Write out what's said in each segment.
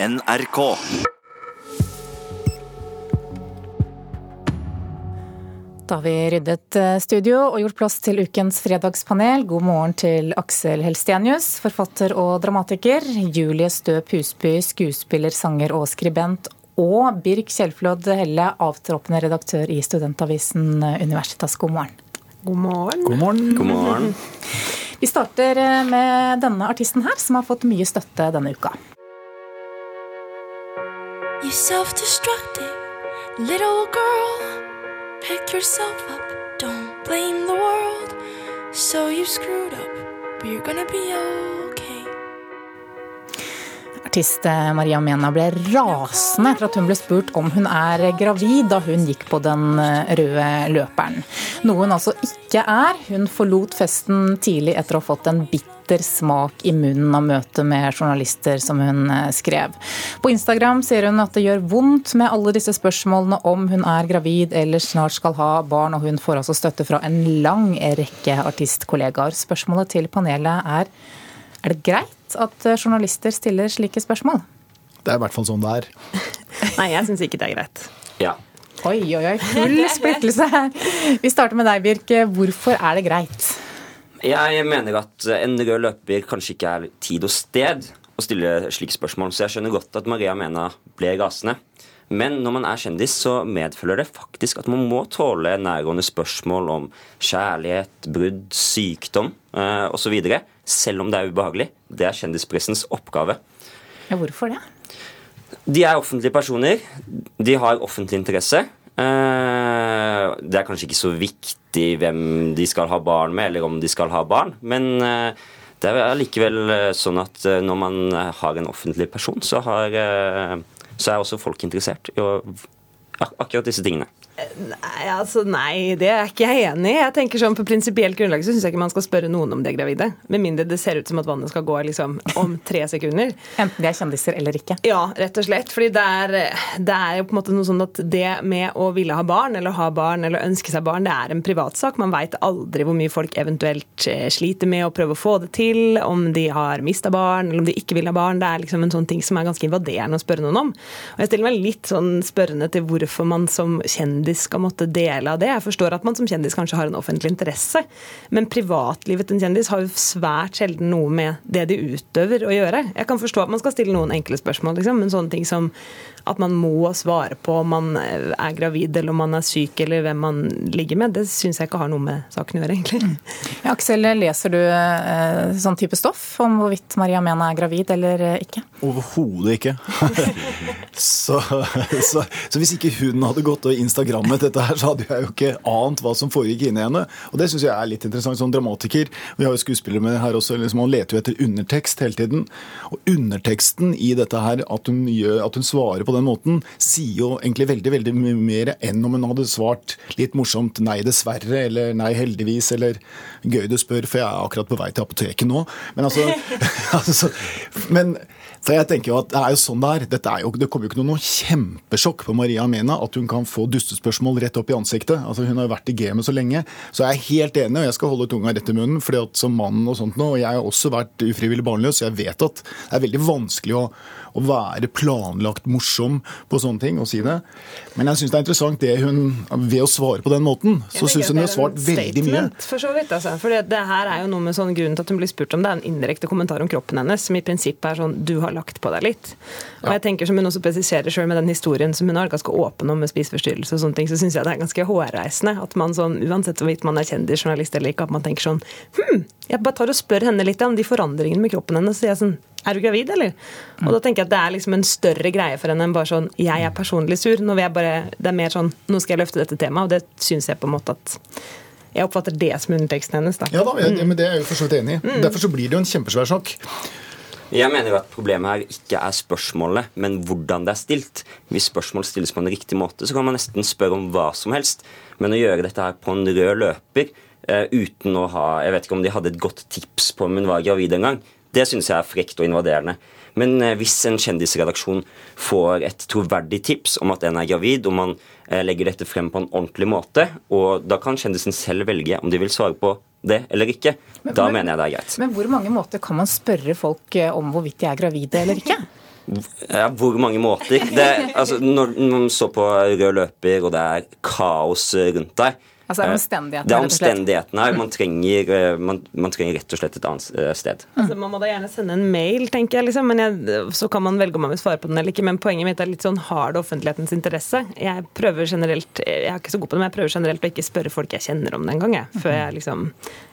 NRK. Da har vi ryddet eh, studio og gjort plass til ukens fredagspanel. God morgen til Aksel Helstenius, forfatter og dramatiker. Julie Stø Pusby, skuespiller, sanger og skribent. Og Birk Kjellflod Helle, avtroppende redaktør i studentavisen Universitas. God morgen. God morgen. God morgen. God morgen. Vi starter eh, med denne artisten her, som har fått mye støtte denne uka. You self-destructive little girl. Pick yourself up, don't blame the world. So you screwed up, but you're gonna be okay. Artist eh, Maria Mena ble rasende etter at hun ble spurt om hun er gravid da hun gikk på den eh, røde løperen. Noe hun altså ikke er. Hun forlot festen tidlig etter å ha fått en bitter smak i munnen av møtet med journalister, som hun eh, skrev. På Instagram sier hun at det gjør vondt med alle disse spørsmålene om hun er gravid eller snart skal ha barn, og hun får altså støtte fra en lang rekke artistkollegaer. Spørsmålet til panelet er er det greit at eh, journalister stiller slike spørsmål? Det er i hvert fall sånn det er. Nei, jeg syns ikke det er greit. Ja. Oi, oi, oi. Full splittelse her. Vi starter med deg, Birk. Hvorfor er det greit? Jeg mener at en rød løper kanskje ikke er tid og sted å stille slike spørsmål, så jeg skjønner godt at Maria Mena ble rasende. Men når man er kjendis, så medfølger det faktisk at man må tåle nærgående spørsmål om kjærlighet, brudd, sykdom eh, osv. Selv om det er ubehagelig. Det er kjendispressens oppgave. Ja, hvorfor det? De er offentlige personer. De har offentlig interesse. Eh, det er kanskje ikke så viktig hvem de skal ha barn med, eller om de skal ha barn. Men eh, det er likevel eh, sånn at når man har en offentlig person, så, har, så er også folk interessert i akkurat disse tingene. Nei, altså nei, det er ikke jeg enig i. Jeg tenker sånn På prinsipielt grunnlag så syns jeg ikke man skal spørre noen om de er gravide. Med mindre det ser ut som at vannet skal gå liksom om tre sekunder. Enten de er kjendiser eller ikke. Ja, rett og slett. Fordi det er, det er jo på en måte noe sånn at det med å ville ha barn, eller ha barn, eller ønske seg barn, det er en privatsak. Man veit aldri hvor mye folk eventuelt eh, sliter med å prøve å få det til, om de har mista barn, eller om de ikke vil ha barn. Det er liksom en sånn ting som er ganske invaderende å spørre noen om. Og jeg stiller meg litt sånn spørrende til hvorfor man som kjendis skal måtte dele av det. Jeg forstår at man som kjendis kanskje har en offentlig interesse, men privatlivet til en kjendis har jo svært sjelden noe med det de utøver å gjøre. Jeg kan forstå at man skal stille noen enkle spørsmål, liksom, men sånne ting som at man må svare på om man er gravid eller om man er syk eller hvem man ligger med, det syns jeg ikke har noe med saken å gjøre, egentlig. Ja, Aksel, leser du eh, sånn type stoff om hvorvidt Maria Mena er gravid eller ikke? Overhodet ikke. så, så, så, hvis ikke hun hadde gått og instagrammet dette her, så hadde jeg jo ikke ant hva som foregikk inni henne. Og det syns jeg er litt interessant som dramatiker. Vi har jo skuespillere med her også, liksom, han leter jo etter undertekst hele tiden. Og underteksten i dette her, at hun, gjør, at hun svarer på den måten, sier jo egentlig veldig veldig mye mer enn om hun hadde svart litt morsomt 'nei, dessverre' eller 'nei, heldigvis' eller 'gøy du spør', for jeg er akkurat på vei til apoteket nå. Men altså, altså men for jeg tenker jo at Det er jo sånn det er. Er jo, det kommer jo ikke noe kjempesjokk på Maria Mena at hun kan få dustespørsmål rett opp i ansiktet. Altså Hun har jo vært i gamet så lenge. Så jeg er helt enig, og jeg skal holde tunga rett i munnen. fordi at som mann og sånt nå, og Jeg har også vært ufrivillig barnløs, så jeg vet at det er veldig vanskelig å, å være planlagt morsom på sånne ting og si det. Men jeg syns det er interessant det hun Ved å svare på den måten, så syns hun hun har svart veldig mye. For så vidt, altså. For det, det, her er jo noe med sånn grunnen til at hun blir spurt om det, er en indirekte kommentar om kroppen hennes, som i prinsipp er sånn du har lagt på deg litt. Og jeg tenker Som hun også presiserer selv med den historien som hun har ganske åpen om med spiseforstyrrelse, og sånne ting, så syns jeg det er ganske hårreisende at man sånn, uansett hvorvidt man er kjendis, journalist eller ikke, at man tenker sånn Hm, jeg bare tar og spør henne litt om de forandringene med kroppen hennes. Så jeg sånn er du gravid, eller? Og da tenker jeg at det er liksom en større greie for henne enn bare sånn Jeg er personlig sur. Nå vil jeg bare, det er mer sånn Nå skal jeg løfte dette temaet, og det syns jeg på en måte at jeg oppfatter det som underteksten hennes. da. Ja da, jeg, men Det er jeg jo for så vidt enig i. Mm. Derfor så blir det jo en kjempesvær sak. Jeg mener jo at problemet her ikke er spørsmålet, men hvordan det er stilt. Hvis spørsmål stilles på en riktig måte, så kan man nesten spørre om hva som helst. Men å gjøre dette her på en rød løper uh, uten å ha Jeg vet ikke om de hadde et godt tips på om hun var gravid engang. Det syns jeg er frekt og invaderende. Men uh, hvis en kjendisredaksjon får et troverdig tips om at en er gravid, og man uh, legger dette frem på en ordentlig måte, og da kan kjendisen selv velge om de vil svare på det eller ikke. Men, da mener jeg det er greit. Men hvor mange måter kan man spørre folk om hvorvidt de er gravide eller ikke? Ja, hvor mange måter? Det, altså, når man så på rød løper, og det er kaos rundt deg Altså, det er eh, omstendighetene, Det er omstendighetene her. Man trenger, eh, man, man trenger rett og slett et annet eh, sted. Altså, man må da gjerne sende en mail, tenker jeg, liksom, men jeg, så kan man velge om man vil svare på den eller ikke. Men poenget mitt er litt sånn har det offentlighetens interesse? Jeg prøver generelt, jeg er ikke så god på det, men jeg prøver generelt å ikke spørre folk jeg kjenner om det engang. Jeg, før jeg liksom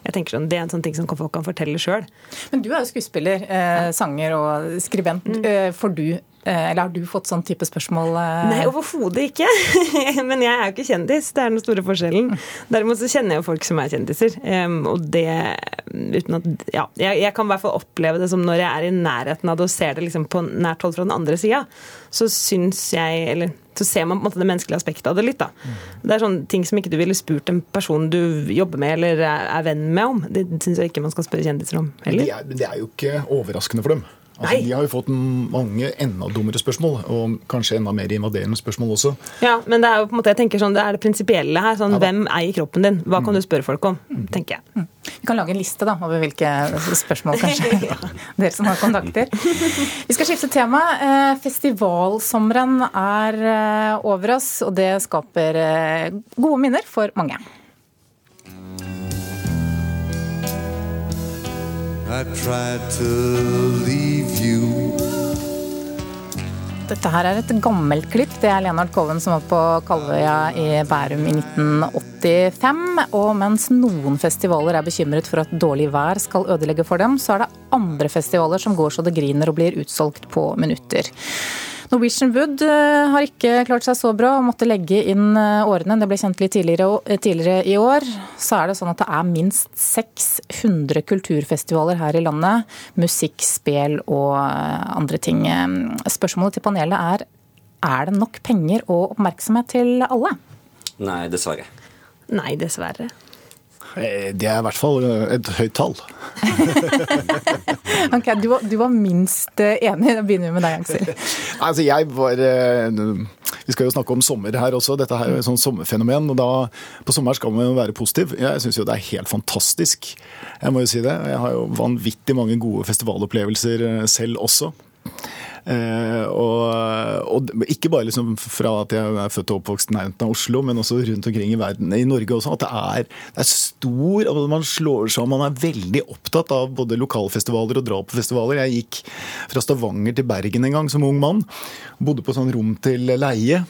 jeg tenker sånn, Det er en sånn ting som folk kan fortelle sjøl. Men du er jo skuespiller, eh, sanger og skribent. Mm. får du, eller har du fått sånn type spørsmål? Eh? Nei, overhodet ikke. Men jeg er jo ikke kjendis. Det er den store forskjellen. Derimot så kjenner jeg jo folk som er kjendiser. Og det uten at Ja. Jeg, jeg kan i hvert fall oppleve det som når jeg er i nærheten av det og ser det liksom på nært hold fra den andre sida, så syns jeg Eller så ser man på en måte det menneskelige aspektet av det litt. da. Det er sånne ting som ikke du ville spurt en person du jobber med eller er, venn med om. Det syns jeg ikke man skal spørre kjendiser om Men det er, men det er jo ikke overraskende for dem. Altså, de har jo fått mange enda dummere spørsmål, og kanskje enda mer invaderende spørsmål også. Ja, men det er jo på en måte, jeg tenker sånn, det er det prinsipielle her. sånn, Ja. Hvem eier kroppen din? Hva kan du spørre folk om? tenker jeg. Vi kan lage en liste da, over hvilke spørsmål, kanskje. Dere som har kontakter. Vi skal skifte tema. Eh, Festivalsommeren er eh, over oss, og det skaper eh, gode minner for mange. Dette her er et gammelt klipp. Det er Leonard Cohen som var på Kalvøya i Bærum i 1985. Og mens noen festivaler er bekymret for at dårlig vær skal ødelegge for dem, så er det andre festivaler som går så det griner og blir utsolgt på minutter. Norwegian Wood eh, har ikke klart seg så bra og måtte legge inn eh, årene. Det ble kjent litt tidligere, eh, tidligere i år. Så er det sånn at det er minst 600 kulturfestivaler her i landet. Musikk, spel og andre ting. Spørsmålet til panelet er er det nok penger og oppmerksomhet til alle? Nei, dessverre. Nei, dessverre. Det er i hvert fall et høyt tall. Ok, Du var, du var minst eh, enig. Da begynner vi med deg, Aksel. Altså, jeg var eh, Vi skal jo snakke om sommer her også. Dette her er jo et sånt sommerfenomen. og da, På sommeren skal man jo være positiv. Jeg syns jo det er helt fantastisk. Jeg må jo si det. Jeg har jo vanvittig mange gode festivalopplevelser eh, selv også. Eh, og, og ikke bare liksom fra at jeg er født og oppvokst nærheten av Oslo, men også rundt omkring i verden, i Norge også. At det er, det er stor altså Man slår seg Man er veldig opptatt av både lokalfestivaler og dra på festivaler. Jeg gikk fra Stavanger til Bergen en gang som ung mann. Bodde på sånn rom til leie.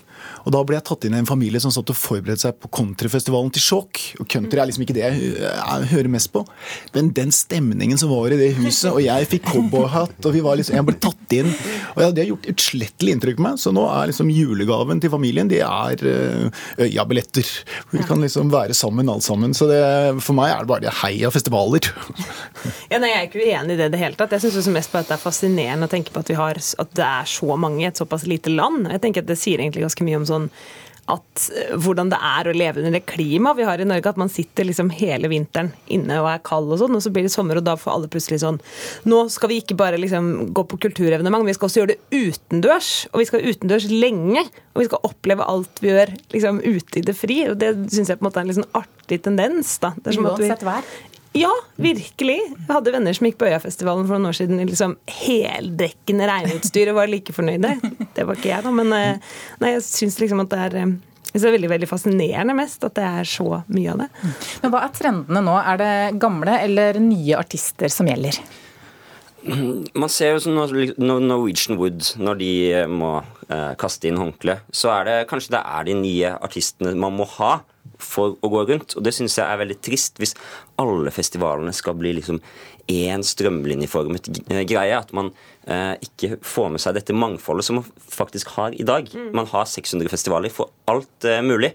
Og da ble jeg tatt inn i en familie som satt og forberedte seg på countryfestivalen til Skjåk. Og country er liksom ikke det jeg hører mest på. Men den stemningen som var i det huset, og jeg fikk cowboyhatt, og vi var liksom, jeg ble tatt inn. Og ja, Det har gjort utslettelig inntrykk på meg. Så nå er liksom julegaven til familien det er Øya-billetter. Vi kan liksom være sammen alt sammen. Så det, for meg er det bare heia festivaler. Ja, nei, Jeg er ikke uenig i det i det hele tatt. Jeg syns mest på at det er fascinerende å tenke på at, vi har, at det er så mange i et såpass lite land. Jeg tenker at Det sier egentlig ganske mye om sånn at eh, hvordan det er å leve under det klimaet vi har i Norge. At man sitter liksom hele vinteren inne og er kald og sånn, og så blir det sommer, og da får alle plutselig sånn Nå skal vi ikke bare liksom gå på kulturevenement, vi skal også gjøre det utendørs. Og vi skal utendørs lenge. Og vi skal oppleve alt vi gjør liksom ute i det fri. Og det syns jeg på en måte er en litt sånn artig tendens. da. Det er som Uansett vær. Ja, virkelig. Jeg hadde venner som gikk på Øyafestivalen for noen år siden i liksom heldekkende regnutstyr og var like fornøyde. Det var ikke jeg, da. Men eh, nei, jeg syns liksom at det er eh, jeg synes det er veldig, veldig fascinerende mest at det er så mye av det. Men hva er trendene nå? Er det gamle eller nye artister som gjelder? Man ser jo sånn når Norwegian Wood, når de eh, må kaste inn håndkle, så er det kanskje det er de nye artistene man må ha for å gå rundt. Og det syns jeg er veldig trist hvis alle festivalene skal bli liksom én strømlinjeformet g- greie. At man eh, ikke får med seg dette mangfoldet som man faktisk har i dag. Man har 600 festivaler for alt eh, mulig.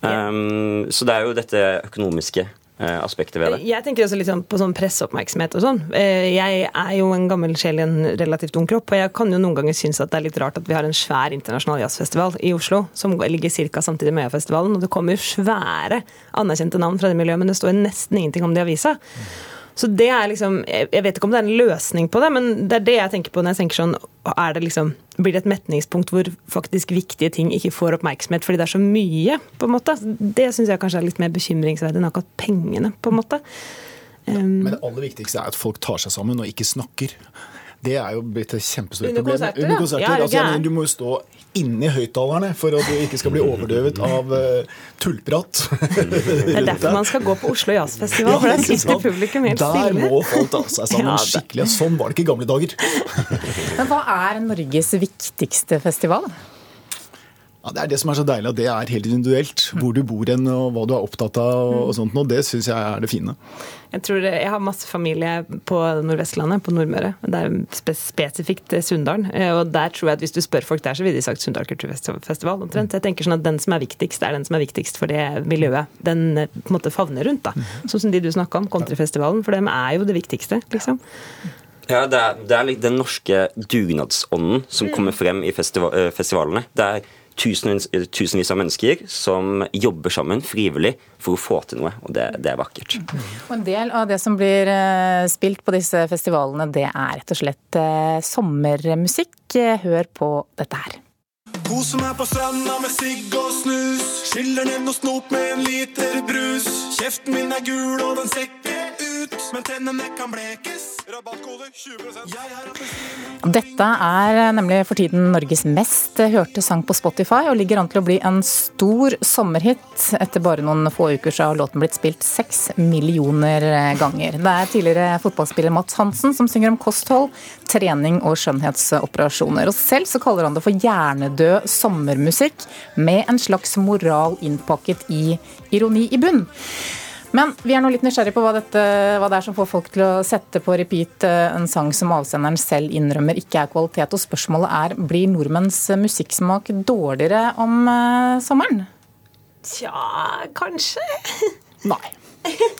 Um, så det er jo dette økonomiske eh, aspektet ved det. Jeg tenker også litt sånn på sånn presseoppmerksomhet og sånn. Eh, Jeg er jo en gammel sjel i en relativt ung kropp, og jeg kan jo noen ganger synes at det er litt rart at vi har en svær internasjonal jazzfestival i Oslo, som ligger ca. samtidig med Øyafestivalen, og det kommer svære anerkjente navn fra det miljøet, men det står nesten ingenting om det i avisa. Så det er liksom, jeg vet ikke om det er en løsning på det, men det er det jeg tenker på når jeg tenker sånn er det liksom, Blir det et metningspunkt hvor faktisk viktige ting ikke får oppmerksomhet fordi det er så mye? på en måte? Det syns jeg kanskje er litt mer bekymringsverdig enn akkurat pengene. på en måte. Ja, Men det aller viktigste er at folk tar seg sammen og ikke snakker. Det er jo blitt et kjempestort Under problem. konserter, Under konserter. Ja, du altså, du må jo stå inni høyttalerne for at du ikke skal bli overdøvet av uh, tullprat. Det er derfor man skal gå på Oslo Jazzfestival, for der sitter publikum helt Der stille. må folk ta seg sammen Ja, det- skikkelig. Sånn var det ikke i gamle dager. Men hva er Norges viktigste festival? Ja, det er det som er så deilig, at det er helt individuelt. Hvor du bor hen og hva du er opptatt av. og sånt, og Det syns jeg er det fine. Jeg tror jeg har masse familie på Nordvestlandet, på Nordmøre. Det er spesifikt Sunndalen. Eh, Og der tror jeg at hvis du spør folk der, så vil de sagt Sunndal kulturfestival. omtrent. Jeg tenker sånn at Den som er viktigst, er den som er viktigst for det miljøet den eh, på en måte favner rundt. da. Sånn som de du snakka om, Kontrifestivalen. For dem er jo det viktigste, liksom. Ja, det er, det er litt den norske dugnadsånden som kommer frem i festival, eh, festivalene. Det er tusenvis, tusenvis av mennesker som jobber sammen frivillig for å få til noe, og det, det er vakkert. Og En del av det som blir eh, spilt på disse festivalene, det er rett og slett eh, sommermusikk. Hør på dette her. Kose meg på stranda med sigg og snus. Skyller ned noe snop med en liter brus. Kjeften min er gul og den ut, men tennene kan blekes. Rabattkode 20 Jeg. Dette er eh, nemlig for tiden Norges mest hørte sang på Spotify, og ligger an til å bli en stor sommerhit. Etter bare noen få uker så har låten blitt spilt seks millioner ganger. Det er tidligere fotballspiller Mats Hansen som synger om kosthold, trening og skjønnhetsoperasjoner. Og selv så kaller han det for hjernedød sommermusikk, med en slags moral innpakket i ironi i bunn. Men vi er nå litt nysgjerrig på hva, dette, hva det er som får folk til å sette på repeat eh, en sang som avsenderen selv innrømmer ikke er kvalitet. Og spørsmålet er blir nordmenns musikksmak dårligere om uh, sommeren? Tja, kanskje. Nei.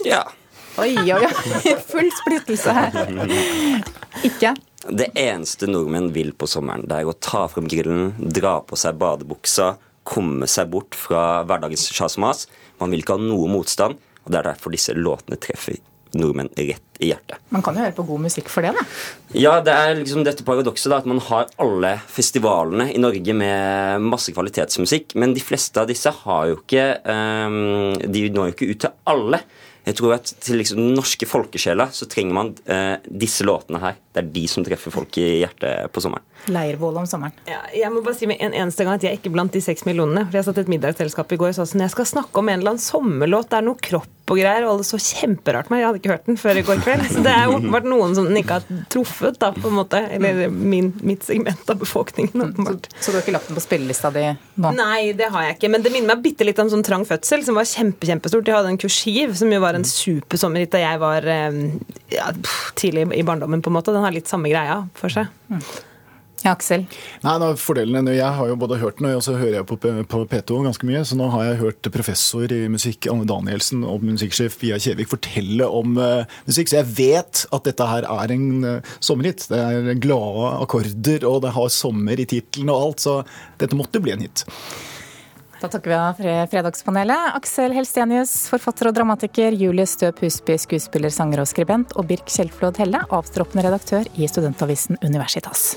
Ja. Oi, oi, oi. Full splittelse her. Ikke? Det eneste nordmenn vil på sommeren, det er å ta frem grillen, dra på seg badebuksa, komme seg bort fra hverdagens sjas. Man vil ikke ha noe motstand, og det er derfor disse låtene treffer nordmenn rett i hjertet. Man kan jo høre på god musikk for det, da. Ja, det er liksom dette paradokset da, at man har alle festivalene i Norge med masse kvalitetsmusikk, men de fleste av disse har jo ikke um, De når jo ikke ut til alle. Jeg tror at Til liksom den norske folkesjela så trenger man eh, disse låtene her. Det er de som treffer folk i hjertet på sommeren. Leirbål om sommeren. Ja, jeg må bare si med en eneste gang at jeg er ikke blant de seks millionene. For Jeg satt et middagsselskap i går og sa sånn Jeg skal snakke om en eller annen sommerlåt. Det er noe kropp og greier. Og alle så kjemperart på meg. Jeg hadde ikke hørt den før i går kveld. Så det er åpenbart noen som den ikke har truffet, da, på en måte. Eller min, mitt segment av befolkningen, åpenbart. Så du har ikke lagt den på spillelista di nå? Nei, det har jeg ikke. Men det minner meg bitte litt om sånn Trang fødsel, som var kjempe, kjempestort. Jeg hadde en kursiv, som jo var en supersommerhit da jeg var eh, ja, tidlig i barndommen, på en måte. Den har litt samme greia for seg. Ja, Aksel. Nei, er fordelene, Jeg har jo både hørt den, og så hører jeg på, på P2 ganske mye. Så nå har jeg hørt professor i musikk, Anne Danielsen, og musikksjef Pia Kjevik fortelle om uh, musikk. Så jeg vet at dette her er en uh, sommerhit. Det er glade akkorder, og det har sommer i tittelen og alt. Så dette måtte bli en hit. Da takker vi av Fredagspanelet. Aksel Helstenius, forfatter og dramatiker. Julie Støp Husby, skuespiller, sanger og skribent. Og Birk Kjellflod Helle, avstroppende redaktør i studentavisen Universitas.